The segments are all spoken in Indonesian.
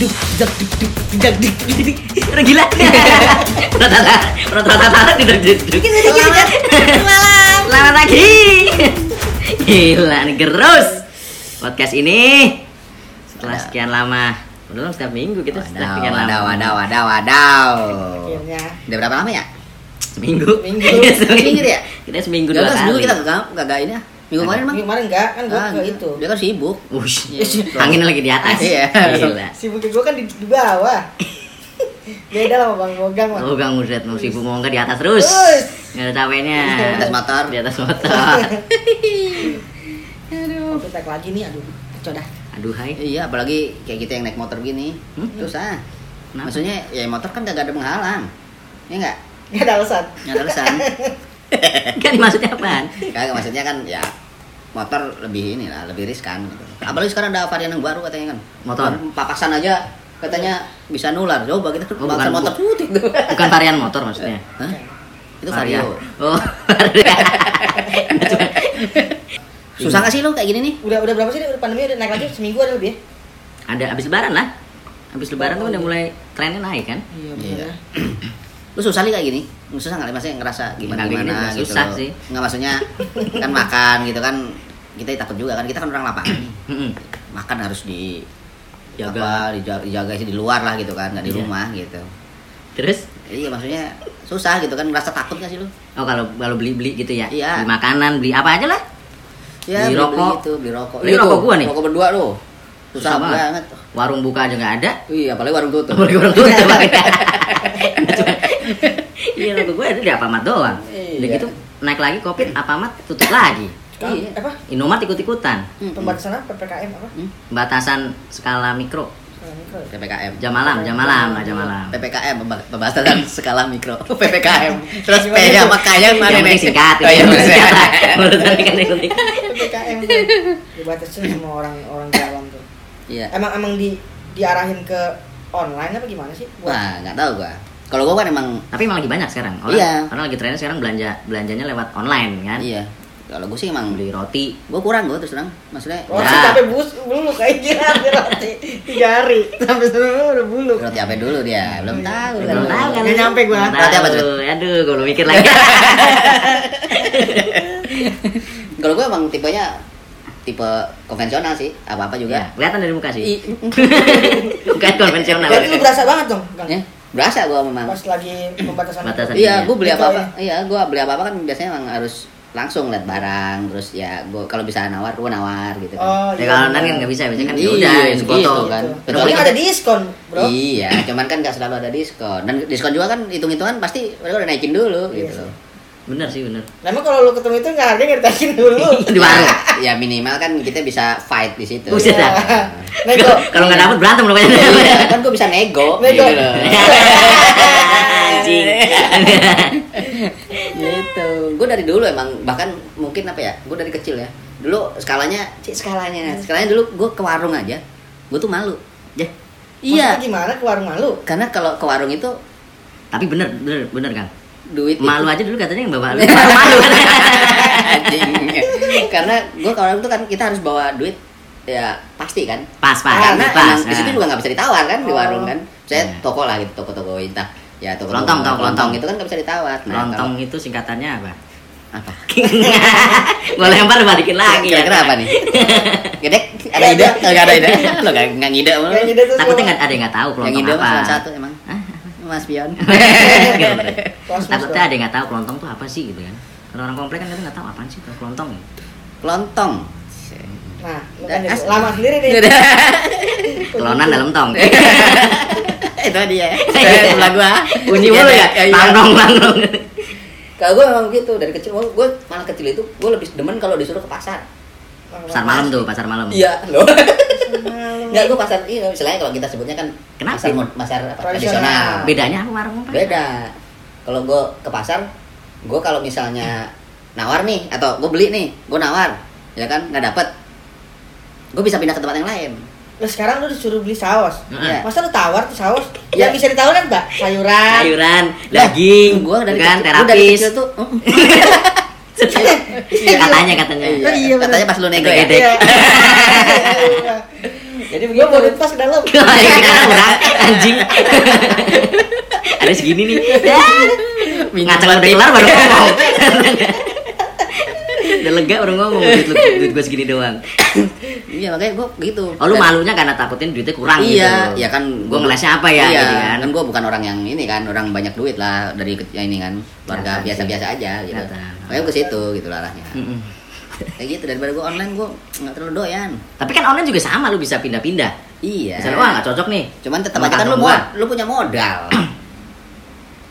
duk jak duk duk jak duk duk duk. Udah gila. Rata-rata rata-rata. Malam. Selamat pagi. Gila nih gerus. Podcast ini setelah sekian lama. Dong setiap minggu kita setelah sekian lama. wadaw, wadaw, wadaw, wadaw. Udah berapa lama ya? Seminggu. Seminggu. Seminggu ya? Kita seminggu Udah dua kan seminggu kali. kita gak, gak, ini ya. Minggu kemarin mah. Minggu kemarin enggak kan gua Ah, gitu. itu. Dia kan sibuk. Wush. Angin lagi di atas. Iya. Sibuk gua kan di, di bawah. Beda lah Bang Bogang mah. Oh, Gang Muset mau sibuk mau di atas terus. Terus. Nggak ada capeknya. Di atas motor. Di atas motor. Aduh. Kita lagi nih aduh. Kacau dah. Aduh, hai. Iya, apalagi kayak kita yang naik motor gini. Hmm? Susah. Kenapa? Maksudnya ya motor kan gak ada penghalang. Ya enggak? Enggak ada alasan. Nggak ada alasan. Kan maksudnya apaan? Kagak maksudnya kan ya motor lebih ini lah, lebih riskan gitu. Apalagi sekarang ada varian yang baru katanya kan. Motor? Papasan aja katanya bisa nular. Coba kita Oh, bukan. motor putih tuh. Bukan varian motor maksudnya. Hah? Itu Vario. vario. Oh. Susah gak sih lo kayak gini nih? Udah udah berapa sih udah pandemi udah naik lagi seminggu ada lebih ya? ada habis lebaran lah. Habis lebaran tuh udah mulai trennya naik kan? Iya Iya. benar. Lu susah nih kayak gini? Susah nggak? Maksudnya ngerasa gimana gimana gitu susah loh. sih. Nggak maksudnya kan makan gitu kan kita takut juga kan kita kan orang lapangan. Makan harus di Jaga. apa, dijaga, dijaga sih di luar lah gitu kan, nggak di Iya. rumah gitu. Terus Iya maksudnya susah gitu kan ngerasa takut gak sih lu? oh kalau kalau beli-beli gitu ya. Iya. Beli makanan, beli apa aja lah. Ya, Beli beli- rokok. beli itu, beli rokok. Beli Itu, rokok gua nih. Rokok berdua lu. Susah, Susah banget. banget. Warung buka aja nggak ada. Iya, apalagi warung tutup. Apalagi tua coba. Iya, rokok gue ada di Apamat doang. Udah Iya. gitu naik lagi Covid, Apamat tutup lagi. Iya. Apa? Indomaret ikut-ikutan. Hmm, Pembatasan apa? PPKM apa? hmm. Batasan skala mikro. Mikro? PPKM. Jam malam, jam malam, jam malam. PPKM pemba- pembahasan skala mikro PPKM terus P Gimana nya itu? sama K nya mana Yang nih singkat. oh, iya. Urusan kan yang. PPKM tuh dibatasin sama orang-orang dalam tuh. iya Emang emang di diarahin ke online apa gimana sih? Buat- wah nggak tahu gua kalau gua kan emang Tapi emang lagi banyak sekarang. Orang, Iya. orang lagi trennya sekarang belanja belanjanya lewat online kan. iya kalau gua sih emang Beli roti. gua kurang gua terus terang maksudnya Roti Ya. sampai bus bulu kayak gila roti tiga hari sampai seluruh udah bulu. roti apa dulu dia belum tahu Belum tahu kan. Nggak nyampe gua. Belum Roti apa. Cud? Aduh, gue belum mikir lagi. kalau gua emang tipenya tipe konvensional sih apa apa ya, juga kelihatan dari muka sih. Bukan konvensional. Berarti lu berasa banget dong, Kang. ya berasa gua memang Pas lagi pembatasan. Batasan. Iya, gue beli Gitu apa-apa. Iya, gue beli apa-apa kan biasanya emang harus langsung lihat barang, terus ya gue kalau bisa nawar, gue nawar gitu kan. Oh, Ya kalau online kan nggak bisa, biasanya kan ya Iya, udah gitu foto. kan. Gitu. Kecuali Tapi ada diskon, Bro. Iya, cuman kan gak selalu ada diskon. Dan diskon juga kan hitung-hitungan pasti mereka udah naikin dulu Iya gitu sih. loh. Bener sih, bener. Nah, emang kalau lu ketemu itu nggak harganya nggak ditaikin dulu. Di warung. Ya minimal kan kita bisa fight di situ. Buset dah. Nego. Kalau nggak dapet berantem loh Iya, kayaknya. kan gue bisa nego, Nego. gitu loh. Anjing. Gitu. Gue dari dulu emang bahkan mungkin apa ya? Gue dari kecil ya. Dulu skalanya, cik skalanya, skalanya dulu gue ke warung aja, gue tuh malu. Ya, Iya, gimana ke warung malu? karena kalau ke warung itu tapi bener, bener, bener kan. duit Malu itu- aja dulu katanya yang bawa lu. Malu. Anjing. karena gue ke warung tuh kan kita harus bawa duit ya pasti kan Pas, pas, karena pas. emang di situ juga nggak bisa ditawar kan di Oh. warung kan saya Nah. toko lah gitu toko-toko entah ya toko Kelontong, tau, kelontong. itu kan nggak bisa ditawar nah, Lontong itu singkatannya apa? kalau- apa? Gue lempar balikin lagi ya. kira-kira apa nih? Gedek ada ide? Nggak ada ide? Lo nggak nggak ngide tuh Takutnya nggak ada yang nggak tahu kelontong apa. cuma satu emang. Mas Pion Kosmos Takutnya ada yang nggak tahu kelontong tuh apa sih gitu kan. Kalau orang komplek kan nggak tahu apaan sih tuh kelontong. kelontong Nah, lu kan As- lama sendiri nih. Kelonan dalam tong. itu dia sebelah gua Bunyi Iya, mulu ya. iya, iya. Langnong, langnong. Kalau gue memang gitu dari kecil, gue malah kecil itu gue lebih demen kalau disuruh ke pasar. Pasar malam tuh, pasar malam. Iya, loh. Enggak, gue pasar iya, misalnya kalau kita sebutnya kan Kenapa? pasar pasar apa, Tradisional. Bedanya apa warung? Beda. Kalau gue ke pasar, gue kalau misalnya nawar nih atau gue beli nih, gue nawar, ya kan nggak dapet, gue bisa pindah ke tempat yang lain. Lah sekarang lu disuruh beli saus. Heeh. Masa lu tawar tuh saus? Iya. Yang bisa ditawar kan, Mbak? Sayuran. Sayuran, daging, gue dari kan kecil, gua dari terapis. kecil tuh, katanya katanya. iya, iya, bener. katanya pas lu nego ya. Iya. Jadi begitu. Gua bawa pas ke dalam. Anjing. Ada segini nih. Udah kelar baru ngomong. Udah lega baru ngomong duit, lu, duit gue segini doang. iya makanya gue gitu Oh lu Dan- malunya karena takutin duitnya kurang iya gitu. ya kan Gue ngelesnya apa ya iya, gitu kan. kan gue bukan orang yang ini kan orang banyak duit lah dari ya ini kan keluarga Kelihatan biasa-biasa aja gitu Kelihatan. makanya gue situ gitu lah arahnya kayak gitu daripada gue online gue nggak terlalu doyan Tapi kan online juga sama lu bisa pindah-pindah. iya Misalnya wah nggak cocok nih. cuman tetap aja kan lu lu punya modal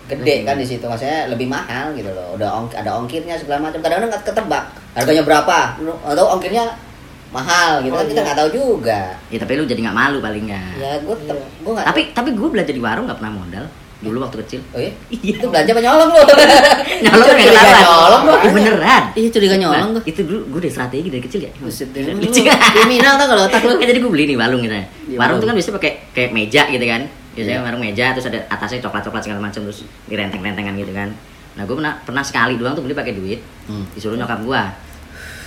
gede kan di situ maksudnya lebih mahal gitu loh udah ong, ada ongkirnya segala macam kadang-kadang nggak ketebak harganya berapa atau ongkirnya mahal gitu Oh, kan kita iya. nggak tahu juga Ya tapi lu jadi nggak malu paling nggak. ya gue Iya. gue nggak Tapi tapi gue belajar di warung nggak pernah modal dulu waktu kecil. oh iya Iya. itu belanja apa nyolong lu Nyolong kan kelapan. nyolong lu Ih, beneran. iya curiga nyolong Nah, tuh itu dulu gue udah strategi dari kecil ya. Lucu. kriminal tau kalau otak lu Kan jadi gue beli nih warung gitu. Iya, warung warung. tuh kan biasanya pakai kayak meja gitu kan. Biasanya Iya. warung meja terus ada atasnya coklat-coklat segala macam terus direnteng-rentengan gitu kan. Nah gue pernah pernah sekali doang tuh beli pakai duit. Hmm. Disuruh nyokap gua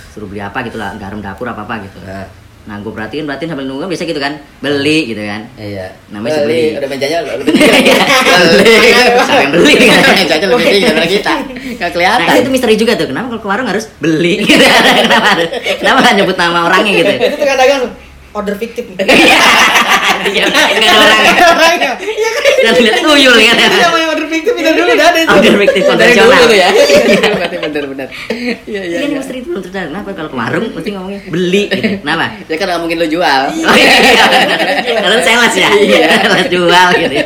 suruh beli apa gitu lah garam dapur apa apa gitu. Nah, Nah gue perhatiin perhatiin sambil nunggu kan biasa gitu kan beli gitu kan. iya Namanya beli udah mejanya lebih tinggi beli Siapa yang beli kan? mejanya lebih tinggi daripada kita nggak kelihatan Nah itu misteri juga tuh kenapa kalau ke warung harus beli gitu. kenapa kenapa nyebut nama orangnya gitu. Itu tukang dagang. Order fiktif. Iya, nggak ada orangnya. Orangnya. Iya kan? Dan lihat tuyul kan. Itu namanya order fiktif itu dulu udah ada itu. Order fiktif dari konvensional. dulu ya berarti bener-bener iya iya Iya, ini misteri itu belum terjadi. Kenapa kalau ke warung mesti ngomongnya beli gitu. Kenapa? ya kan nggak mungkin lu jual Oh iya, karena sales ya, Iya. jual gitu. ya.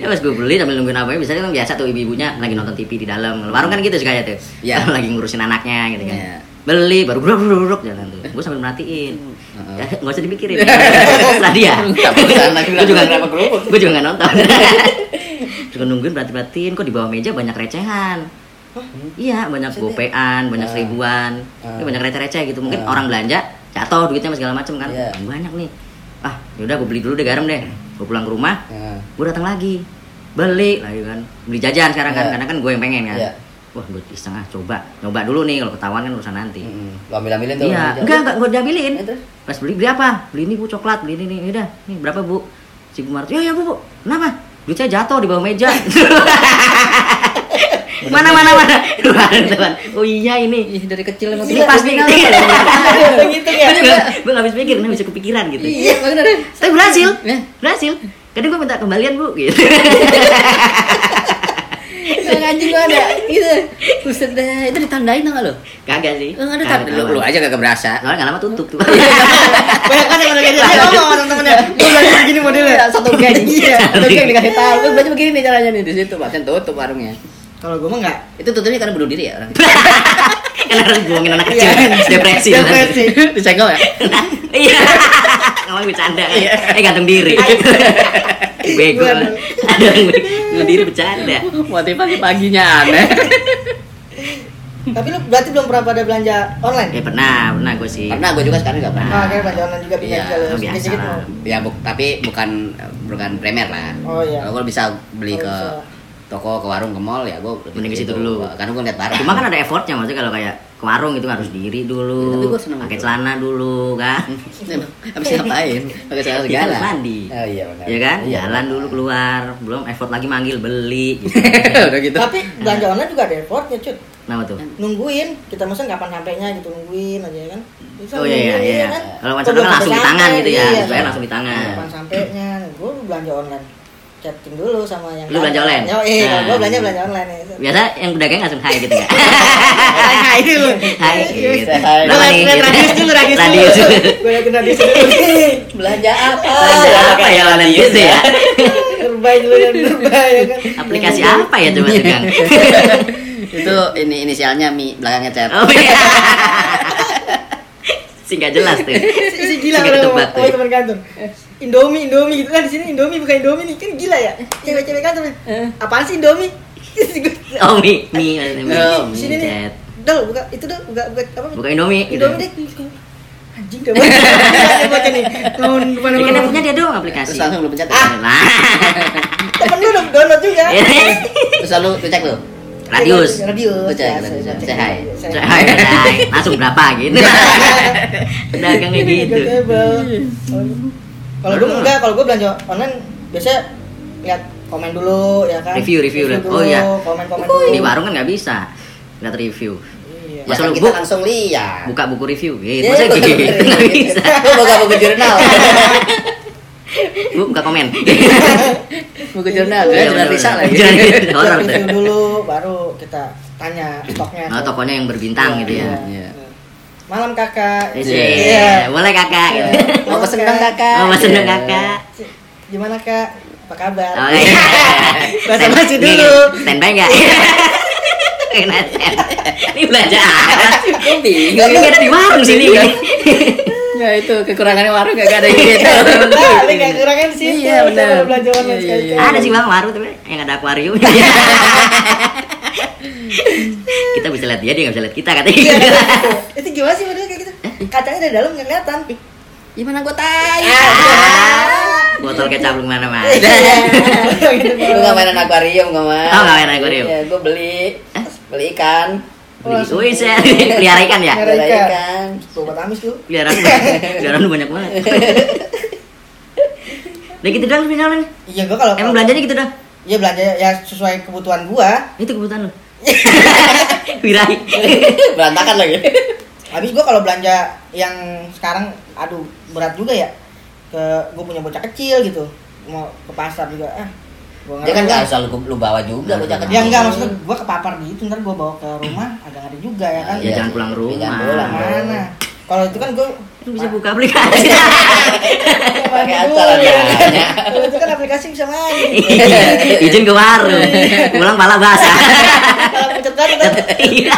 Ya pas gue beli sambil nungguin apa biasanya kan biasa tuh ibu-ibunya lagi nonton TV di dalam. Warung kan gitu sekali tuh. Iya. lagi ngurusin anaknya gitu kan. Iya. Beli baru bruk bruk bruk jalan tuh. Gue sambil merhatiin. Heeh. Ya, nggak usah dipikirin. Setelah dia. Gue juga kerupuk gue juga nggak nonton. Juga nungguin berarti perhatiin kok di bawah meja banyak recehan. Iya banyak gopean, banyak Ah. seribuan, Ah. Ini banyak receh-receh gitu. Mungkin Ah. orang belanja jatuh duitnya segala macem kan. Iya. Banyak nih. Ah yaudah gue beli dulu deh garam deh. Gue pulang ke rumah, gue datang lagi beli lagi kan beli jajan sekarang kan Iya. karena kan gue yang pengen kan Iya. Wah gue iseng ah coba. Nyoba dulu nih kalau ketahuan kan urusan nanti. Mm-mm. lu ambil ambilin tuh iya enggak enggak gue diambilin. Ya, pas beli beli apa? Beli ini bu coklat. Beli ini nih udah. Nih berapa bu? Si bu Marto ya ya bu bu. Kenapa? Duit saya jatuh di bawah meja. Mana mana mana? Teman. oh iya ini. Ih, dari kecil emang ini pasti. kriminal. Gitu ya. gue nggak habis pikir, nggak bisa kepikiran gitu. iya bener. Tapi berhasil, Ya. berhasil. Kadang gue minta kembalian bu, gitu. Yang anjing lu ada gitu. Buset dah, itu ditandain enggak lu? Kagak sih. Lu ada Kagak tanda lu, lu aja kagak berasa. Soalnya nggak lama tutup tuh. Banyak kan yang udah kayak dia ngomong sama temen-temennya. Gue belajar begini modelnya. Satu geng. Iya. Satu geng dikasih tahu. Lu baca begini nih caranya nih di situ, Pak. tutup warungnya. Kalau gue mah enggak. Itu tutupnya karena bunuh diri ya orang. Karena harus buangin anak kecil, Iya. depresi. Depresi. Disenggol ya? Iya. Ngomong bercanda. Eh gantung diri. Bego. Ada yang gantung diri bercanda. Motivasi paginya aneh. Tapi lu berarti belum pernah pada belanja online? Ya pernah, pernah gue sih. Karena gue juga sekarang nggak pernah. Oh, akhirnya belanja online juga pindah Iya, juga lu. biasa mau. Ya, bu- tapi bukan bukan primer lah. Oh, iya. Kalau gue bisa beli Oh, ke bisa. toko, ke warung, ke mall ya gue Mending ke situ dulu. Karena gue lihat barang. Cuma kan ada effortnya maksudnya kalau kayak ke warung itu harus diri Tapi dulu, seneng pakai celana dulu kan. Habis ngapain? Pakai celana segala. mandi. Oh iya benar. Ya kan? Iya. Jalan dulu keluar, belum effort lagi manggil beli gitu. Udah gitu. Tapi belanja online juga ada effortnya, cut. Kenapa tuh? Nungguin, kita mesen kapan sampainya gitu, nungguin aja kan. Bisa Oh iya iya iya. kan? Kalau macam belum langsung di tangan gitu ya. iya. Bayar langsung di tangan. Kapan sampainya? Gue belanja online. Chatting dulu sama yang Lu belanja online? Yo, eh, kalau Nah. gue belanja belanja online ya. Biasa yang pedagang langsung hai gitu ya. Hai hai dulu. Hai gitu. Hai. Lu Berapa liat nih? liat Gitu. radius dulu, radius. Radius. Gue liatin radius dulu. Belanja apa? Belanja apa ya online gitu ya? Terbaik dulu yang terbaik ya kan. Aplikasi apa ya coba tegang? Itu ini inisialnya Mi, belakangnya chat. Oh iya. Sih nggak jelas tuh. Si, si gila kalau oh teman kantor. Indomie, Indomie gitu kan di sini Indomie bukan Indomie nih kan gila ya. Cewek-cewek kantor. Apaan sih Indomie? Oh mi mi mi Oh, mi sini nih. Dol, buka itu dong, buka buka apa? Buka Indomie. gitu. Indomie deh. Anjing dah baca nih. Tahun mana Ya kan punya dia doang aplikasi. Terus langsung lu pencet. Ah. Nah. Temen lu dong download juga. Terus lalu lu cek lu. Radius. Radius. Cek. Langsung berapa gitu. Pedagangnya gitu. Gokebel. Kalau dulu Ah. enggak, kalau gue belanja online biasanya lihat komen dulu ya kan. Review, review, dulu, oh iya. Komen-komen dulu. Di warung kan nggak bisa lihat review. Iya. Ya Masa kan kita bu- langsung lihat. Buka buku review, gitu. Ya, Masa buka gitu? buku Nggak review. bisa. Buka buku jurnal. Bu, buka komen. buku jurnal, Iya, ya, jurnal bisa lagi. Jurnal- Kita Horor review tuh. dulu baru kita tanya stoknya. Oh, tokonya yang berbintang Iya, gitu ya. iya. Iya. Malam kakak. Iya, boleh kakak. Iya. Mau pesen dong kakak. Oh, pesen dong Iya. kakak. Gimana kak? Apa kabar? Oh iya. Bahasa basi nih, dulu. Standby nggak? Kena stand. Ini belanja apa? Gue bingung. Ini ada di warung sini. Ya itu kekurangannya warung gak ada gitu. Ini gak kurangin di situ. Iya, benar. Belanja online Iya, iya, iya. Ada sih bang warung tapi yang ada akuarium. kita bisa lihat dia, dia nggak bisa lihat kita katanya. Iya. Itu gimana sih modelnya kayak gitu? Kacanya dari dalam nggak kelihatan. Gimana gue tahu? Ah, Botol kecap lu mana-mana. Gue gak mainan akuarium gue mah. Oh, nggak mainan akuarium. Iya, gue beli beli ikan. Wih, saya pelihara ikan ya? Pelihara Pelihara ikan. buat Amis tuh. Peliharaan peliharaan lu banyak banget. Udah gitu doang final Iya gua kalau Emang belanjanya gitu dah? Iya belanja ya sesuai kebutuhan gua. Itu kebutuhan lu. Wirai. Berantakan lagi. Habis gua kalau belanja yang sekarang aduh berat juga ya. Ke gua punya bocah kecil gitu. Mau ke pasar juga ah. Gua Dia kan gak lah. selalu lu bawa juga bocah kecil. Ya enggak maksudnya gua kepapar gitu ntar gua bawa ke rumah agak ada juga ya kan. Ya, jangan pulang ke rumah. Jangan pulang. Mana? Kalau itu kan gua Lu bisa buka aplikasi. Pakai acara nanya. Kalau itu kan aplikasi bisa main. Izin ke warung. Pulang pala basah. Kalau pucat banget kan. Iya.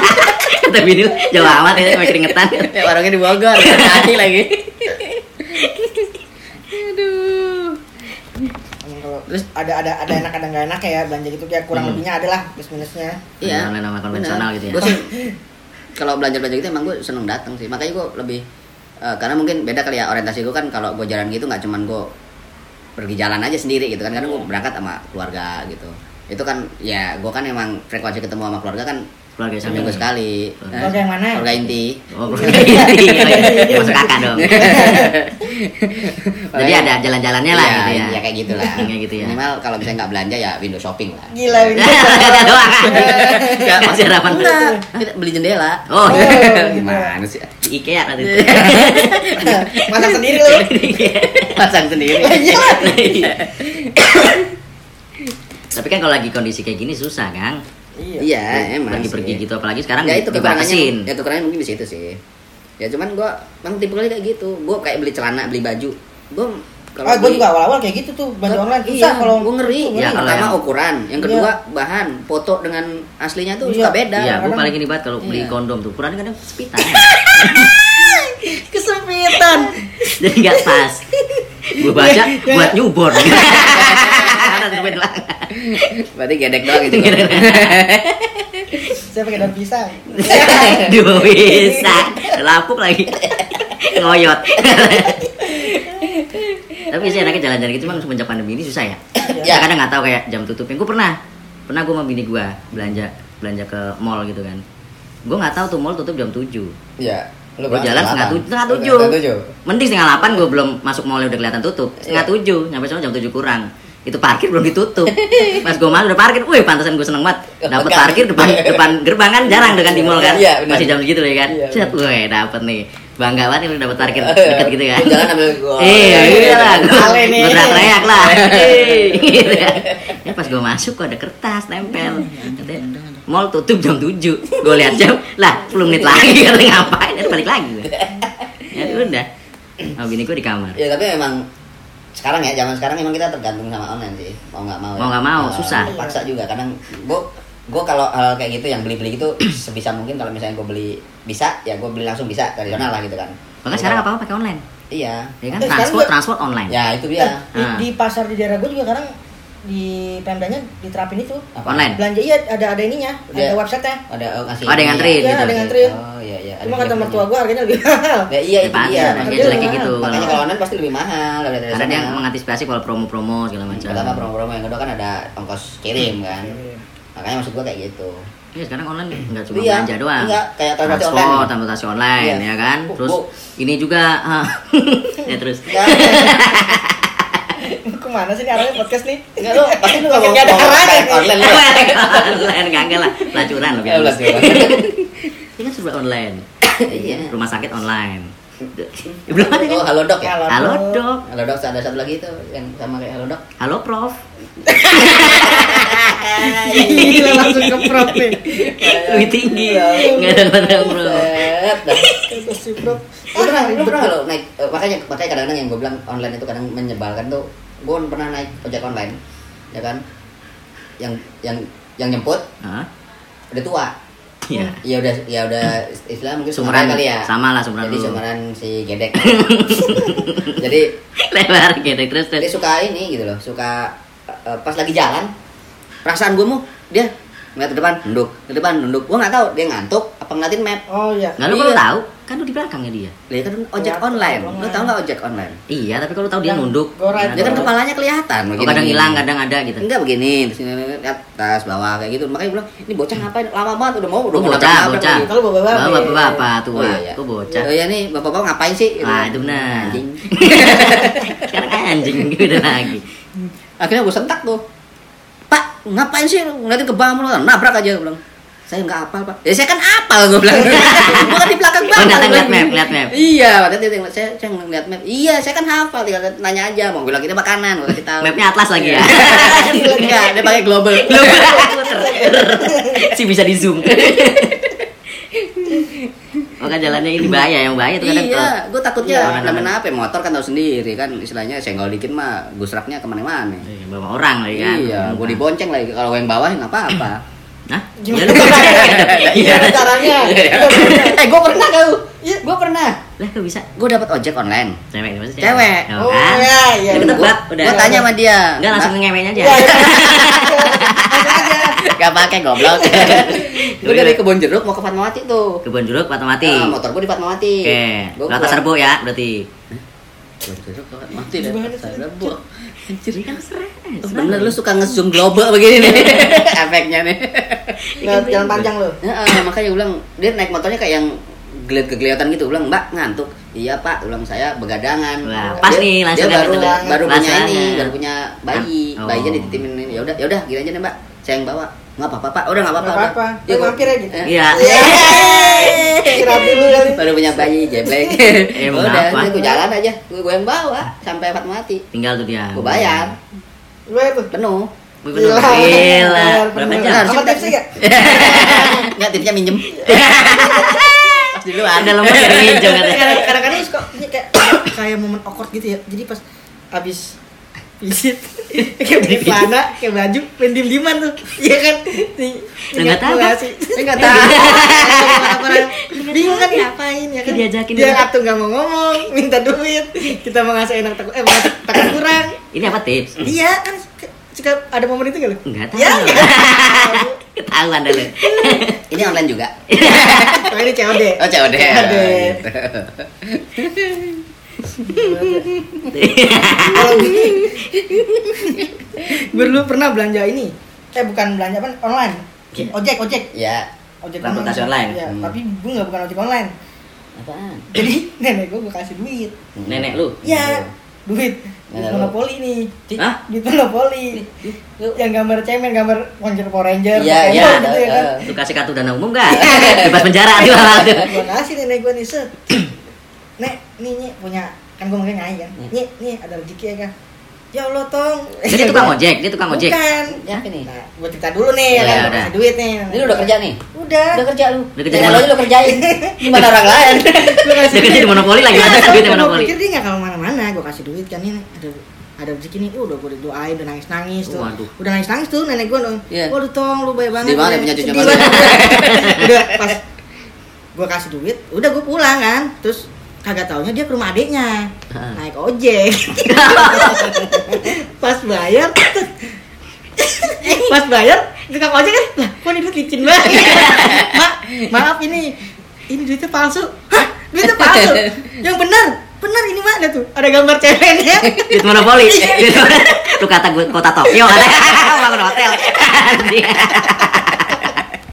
Bini lu, jauh amat ya, pakai keringetan. Ya, warungnya di Bogor, hati lagi. Emang kalau terus ada ada ada enak ada nggak enak ya belanja gitu kayak kurang Hmm. lebihnya ada lah plus minusnya. Iya, online sama konvensional gitu ya. Gua sih kalau belanja belanja gitu emang gue seneng datang sih. Makanya gue lebih eh, karena mungkin beda kali ya orientasi gue kan kalau gue jalan gitu nggak cuman gue pergi jalan aja sendiri gitu kan karena gue berangkat sama keluarga gitu. Itu kan ya gue kan emang frekuensi ketemu sama keluarga kan Keluarga sama seminggu sekali. Keluarga yang mana? Keluarga inti. Oh, keluarga inti. Ya, Masuk kakak dong. Jadi ada jalan-jalannya lah Iya, gitu ya. Iya kayak gitu lah. Kayak gitu ya. Minimal kalau misalnya nggak belanja ya window shopping lah. Gila ini. Ada doang. Ya, Masih ada apa? Enggak, kita beli jendela. Oh, Gimana sih? di IKEA kan itu. Masak sendiri lu. Pasang sendiri. Iya. Tapi kan kalau lagi kondisi kayak gini susah, Kang. Iya. Iya, emang. Pergi-pergi sih. gitu apalagi sekarang ya itu dibatasin. ya kekurangannya mungkin di situ sih ya cuman gua memang tipe kali kayak gitu gua kayak beli celana beli baju gua kalau Ah, gue beli- juga awal-awal kayak gitu tuh belanja online susah iya, kalau gua ngeri Tuh, Ya, yang kalau pertama yang- ukuran yang Iya. kedua bahan foto dengan aslinya tuh Iya. suka beda Iya, gue kadang- paling ini banget kalau beli Iya. kondom tuh ukurannya kadang sepitan. kesempitan. Jadi nggak pas. Gue baca buat newborn. Ada tuh doang. berarti gedek doang gitu Saya pakai daun pisang. Dua bisa. Lapuk lagi. Ngoyot. Tapi sih enaknya jalan-jalan gitu cuma semenjak pandemi ini susah ya. Ya. Ya kadang nggak tahu kayak jam tutupnya. Gue pernah pernah gue sama bini gue belanja belanja ke mall gitu kan. Gue nggak tahu tuh mall tutup jam 7 ya Gue jalan setengah tujuh, setengah tujuh. Mending setengah delapan gue belum masuk mallnya udah kelihatan tutup. Setengah Iya. tujuh, nyampe sana jam tujuh kurang. Itu parkir belum ditutup. Pas gue masuk udah parkir, wih pantasan gue seneng banget. Dapat parkir depan depan gerbang kan jarang kan di mall kan. Iya, benar. Masih jam segitu ya kan. Iya, Set, wih dapet nih. Bangga banget udah dapet parkir Iya. deket gitu kan. Jalan ambil. Iya, iya lah. Ale nih. Gue teriak lah. Gitu. Ya pas gue masuk kok ada kertas tempel. Katanya, mall tutup jam 7 Gue lihat jam, lah 10 menit lagi katanya ngapain, ya balik lagi gue. Ya udah. Sama bini gue di kamar. ya tapi memang sekarang ya zaman sekarang emang kita tergantung sama online sih. Mau nggak mau Mau nggak mau, Eh, susah. paksa juga. Kadang gua gua kalau hal kayak gitu yang beli-beli gitu sebisa mungkin kalau misalnya gua beli bisa ya gua beli langsung bisa tradisional lah gitu kan. Bahkan sekarang apa-apa pakai online. iya. Ya kan? Eh, transport juga- transport online. ya itu dia. Eh, di, di pasar di daerah gue juga sekarang di Pemdanya diterapin itu. Apa? Online. Belanja iya ada ada ininya, Iya. ada website-nya. ada oh, ngasih Oh, ada yang nganterin ya. Iya, gitu. ada yang nganterin. oh iya iya Cuma Ada kata yang mertua gue harganya lebih mahal. ya iya itu pasti, dia makanya Harganya jelek kayak gitu. makanya kalau online pasti lebih mahal dari Karena dia tradisional. mengantisipasi kalau promo-promo segala macam. pertama promo-promo yang kedua kan ada ongkos kirim kan makanya maksud gua kayak gitu Iya sekarang online nggak cuma Iya, belanja doang. enggak, kayak transportasi Transport, online. transportasi online Iya. ya kan. Bu- Terus bu. ini juga ya terus Enggak. ke mana sih nih arahnya podcast nih? Enggak lu, pasti lu nggak mau Nggak ada arahnya. online lu. online kagak lah pelacuran lo Ya, pelacuran. ini kan serba online Iya. rumah sakit online belum ada Oh, kan halo dok ya? Halo. halo dok Halo dok, ada satu lagi tuh yang sama kayak halo dok. halo prof Gila langsung ke prof nih. lebih tinggi nggak ada kata prof. Itu si prof. Lu pernah, lu pernah nggak lo naik, eh, makanya makanya kadang-kadang yang gue bilang online itu kadang menyebalkan tuh, gue pernah naik ojek online, ya kan, yang yang yang nyemput Hah? udah tua, Iya. ya udah ya udah istilah mungkin Sumuran sumuran kali ya, sama lah sumuran jadi dulu. sumuran si gedek, jadi lebar gitu terus dia terus suka ini gitu loh, suka eh, pas lagi jalan, perasaan gue mau dia ngeliat ke depan, nunduk, ke depan, nunduk, gue nggak tahu dia ngantuk apa ngeliatin map, Oh iya. nggak lu kalau Iya. tahu kan lu di belakangnya dia dia kan ojek Iya, online, online. lu tau nggak ojek online? iya tapi kalau tahu dia Yang nunduk goret. Dia kan kepalanya kelihatan. Oh, kadang hilang kadang ada gitu Enggak begini, terus ini atas bawah kayak gitu. Makanya bilang, ini bocah ngapain? Lama banget udah mau udah Oh, mau bocah, bocah. Kalau bapak-bapak. bapak bapak bapak Oh tua iya, iya. kok bocah Oh iya nih, bapak-bapak ngapain sih? Wah, itu benar. Anjing. sekarang anjing gitu lagi Akhirnya gue sentak tuh. Ngapain sih lu ngeliatin ke bawah mulu? Nabrak aja gue bilang. Saya nggak apal pak. Ya saya kan apal gue bilang. Gue kan di belakang oh bapak. datang lihat map lihat map Iya, waktu itu dia- saya saya ngeliat map. Iya, saya kan hafal. Tinggal nanya aja. Mau bilang kita makanan, gue kasih tahu. mapnya atlas lagi ya Enggak, dia pakai global. si bisa di zoom Oh kan jalannya ini bahaya yang bahaya tuh kadang iya, gue takutnya Iya, namanya aman-aman. apa ya, motor kan tahu sendiri kan istilahnya senggol dikit mah gusraknya ke mana-mana. Iya, bawa orang lagi kan Iya, gue dibonceng lagi kalau gue yang bawah nggak apa-apa. Nah, Gimana ya, caranya? Gimana caranya? eh, gue pernah kau? Iya, gue pernah. lah kok bisa Gue dapat ojek online. cewek maksudnya Cewek. oh, Oh kan iya iya. Gue tanya sama dia. enggak langsung ngemenya aja Iya, iya. Gak pakai goblok. gue dari kebun jeruk mau ke Fatmawati tuh. kebun jeruk patah mati Ah, motor gue di Fatmawati. oke Gua rata pulang. serbu ya berarti. Kebun jeruk ke Fatmawati sih? Serbu. jadi kan stres bener lu suka nge-zoom global begini nih. Efeknya nih. Nggak, jalan panjang lo. Heeh, makanya gue bilang dia naik motornya kayak yang geliat kegeliotan gitu. Gua bilang mbak ngantuk. Iya pak. Gua bilang saya begadangan. Wah, pas Dia- nih, langsung dia baru baru punya ini baru punya bayi. Oh. bayinya dititipin ini. Ya udah ya udah gini aja nih mbak. Saya yang bawa nggak apa-apa pak udah nggak apa-apa Nggak udah. apa-apa. Ya, Lu gua- mampir aja gitu. Eh, iya Istirahat dulu kali. baru punya bayi jeblek Emang udah apa? gue jalan aja gue gue yang bawa sampai Fatmawati tinggal tuh dia gue bayar Gimana tuh? penuh. Gila. Gila. Berapa jam? Sama tipsnya gak? nggak tipsnya minjem pas di luar Ada lemot dari minjem Kadang-kadang suka ini kayak kayak momen awkward gitu ya. Jadi pas habis visit kayak beli celana, kayak baju, main diem dieman tuh, iya kan? Lu nggak tahu, nggak tahu. Bingung kan ngapain ya kan? Diajakin Dia atuh nggak mau ngomong, minta duit, kita mau ngasih enak takut, eh mau takut kurang. ini apa tips Iya kan suka ada momen itu gak lu? Enggak tahu. Ya, nggak tahu. Ketahuan dah lu. ini online juga ini COD. oh COD COD. Gue dulu pernah belanja ini. Eh bukan belanja apa? Online. Iya. Ojek, ojek. ya Ojek Transportasi online. Iya, Hmm. tapi gue nggak bukan ojek online. apaan Jadi nenek gue gue kasih duit. Nenek lu. Iya, duit. Lu. monopoli nih. Hah? Duit monopoli. Yang gambar cemen, gambar Ranger Power Ranger, Iya, iya, gitu ya kan. Lu kasih kartu dana umum enggak? Bebas penjara di malah tuh. gue kasih nenek gue nih set nek nih nih punya kan gue mungkin ngai kan. Hmm. nih nih ada rezeki ya kan? Ya Allah tong. Dia tukang ojek, dia tukang ojek. bukan. Ya, ini. nah gue cerita dulu nih ya Ya, kan udah. duit nih. Ini lu udah kerja nih? Udah. Udah kerja lu. Udah kerja lu. lu kerjain. Gimana orang lain? Kasih Dia kerja di monopoli lagi ada duit di monopoli. pikir dia nggak kalau mana-mana gue kasih duit kan ini. Ada ada rezeki nih, udah gue doain, udah nangis nangis tuh, Waduh. udah nangis nangis tuh nenek gue dong, Iya. waduh tong lu baik banget, banget ya. punya cucu udah pas gue kasih duit, udah gue pulang kan, terus kagak taunya dia ke rumah adiknya. Heeh. naik ojek. Pas bayar pas bayar tukang ojek kan lah kok ini duit licin banget? Mak maaf ini ini duitnya palsu. Hah? Duitnya palsu? Yang benar benar ini mak. Ada tuh ada gambar ceweknya. Duit monopoli. Duit- Lu kata gue kota Tokyo. Kata bangun hotel.